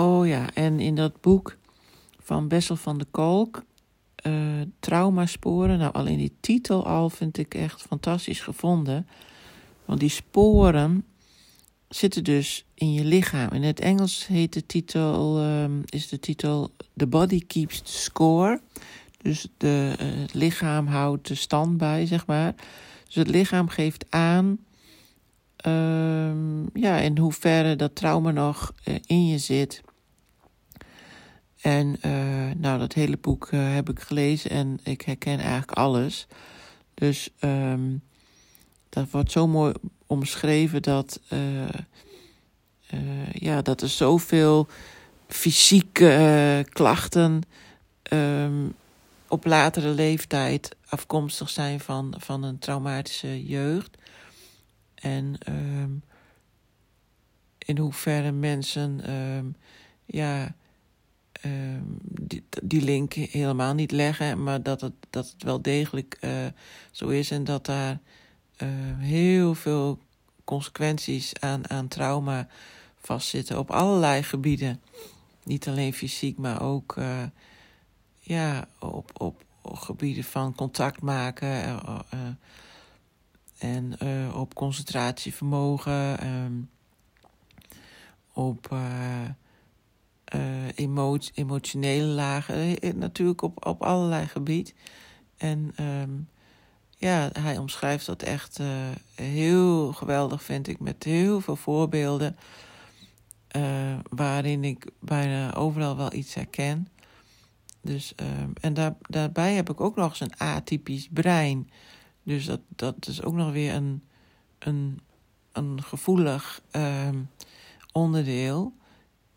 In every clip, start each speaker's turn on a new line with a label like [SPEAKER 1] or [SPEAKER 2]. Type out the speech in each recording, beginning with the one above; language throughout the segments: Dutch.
[SPEAKER 1] Oh ja, en in dat boek van Bessel van de Kolk, uh, Traumasporen. Nou, alleen die titel al vind ik echt fantastisch gevonden. Want die sporen zitten dus in je lichaam. In het Engels heet de titel, um, is de titel The Body Keeps the Score. Dus de, uh, het lichaam houdt de stand bij, zeg maar. Dus het lichaam geeft aan um, ja, in hoeverre dat trauma nog uh, in je zit. En uh, nou, dat hele boek uh, heb ik gelezen en ik herken eigenlijk alles. Dus um, dat wordt zo mooi omschreven dat, ja, dat er zoveel fysieke klachten um, op latere leeftijd afkomstig zijn van, van een traumatische jeugd. En um, in hoeverre mensen ja, um, die, die, link helemaal niet leggen, maar dat het, dat het wel degelijk uh, zo is en dat daar uh, heel veel consequenties aan, aan trauma vastzitten op allerlei gebieden. Niet alleen fysiek, maar ook uh, ja, op, op, op, gebieden van contact maken en op concentratievermogen, um, op emotie, emotionele lagen, natuurlijk op, op allerlei gebied. En um, ja, hij omschrijft dat echt heel geweldig, vind ik, met heel veel voorbeelden. waarin ik bijna overal wel iets herken. Dus, um, en daar, daarbij heb ik ook nog eens een atypisch brein. Dus dat, dat is ook nog weer een, een, een gevoelig uh, onderdeel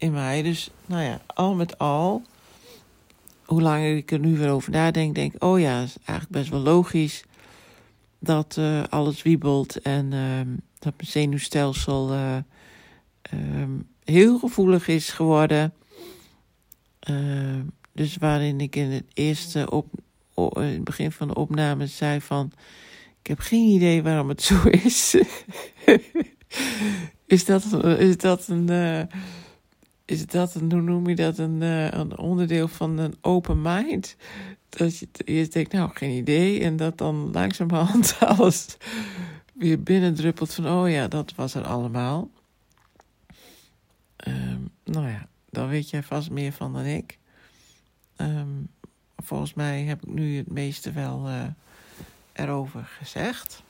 [SPEAKER 1] in mij. Dus nou ja, al met al, hoe langer ik er nu weer over nadenk, denk ik, oh ja, is eigenlijk best wel logisch dat uh, alles wiebelt en uh, dat mijn zenuwstelsel uh, heel gevoelig is geworden. Ehm, dus waarin ik in het eerste op, in het begin van de opname zei van... Ik heb geen idee waarom het zo is. is, dat, is dat een... Is dat hoe noem je dat, een, uh, een onderdeel van een open mind? Dat je eerst denkt, nou, geen idee. En dat dan langzamerhand alles weer binnendruppelt van, oh ja, dat was er allemaal. Um, nou ja, daar weet jij vast meer van dan ik. Um, volgens mij heb ik nu het meeste wel uh, erover gezegd.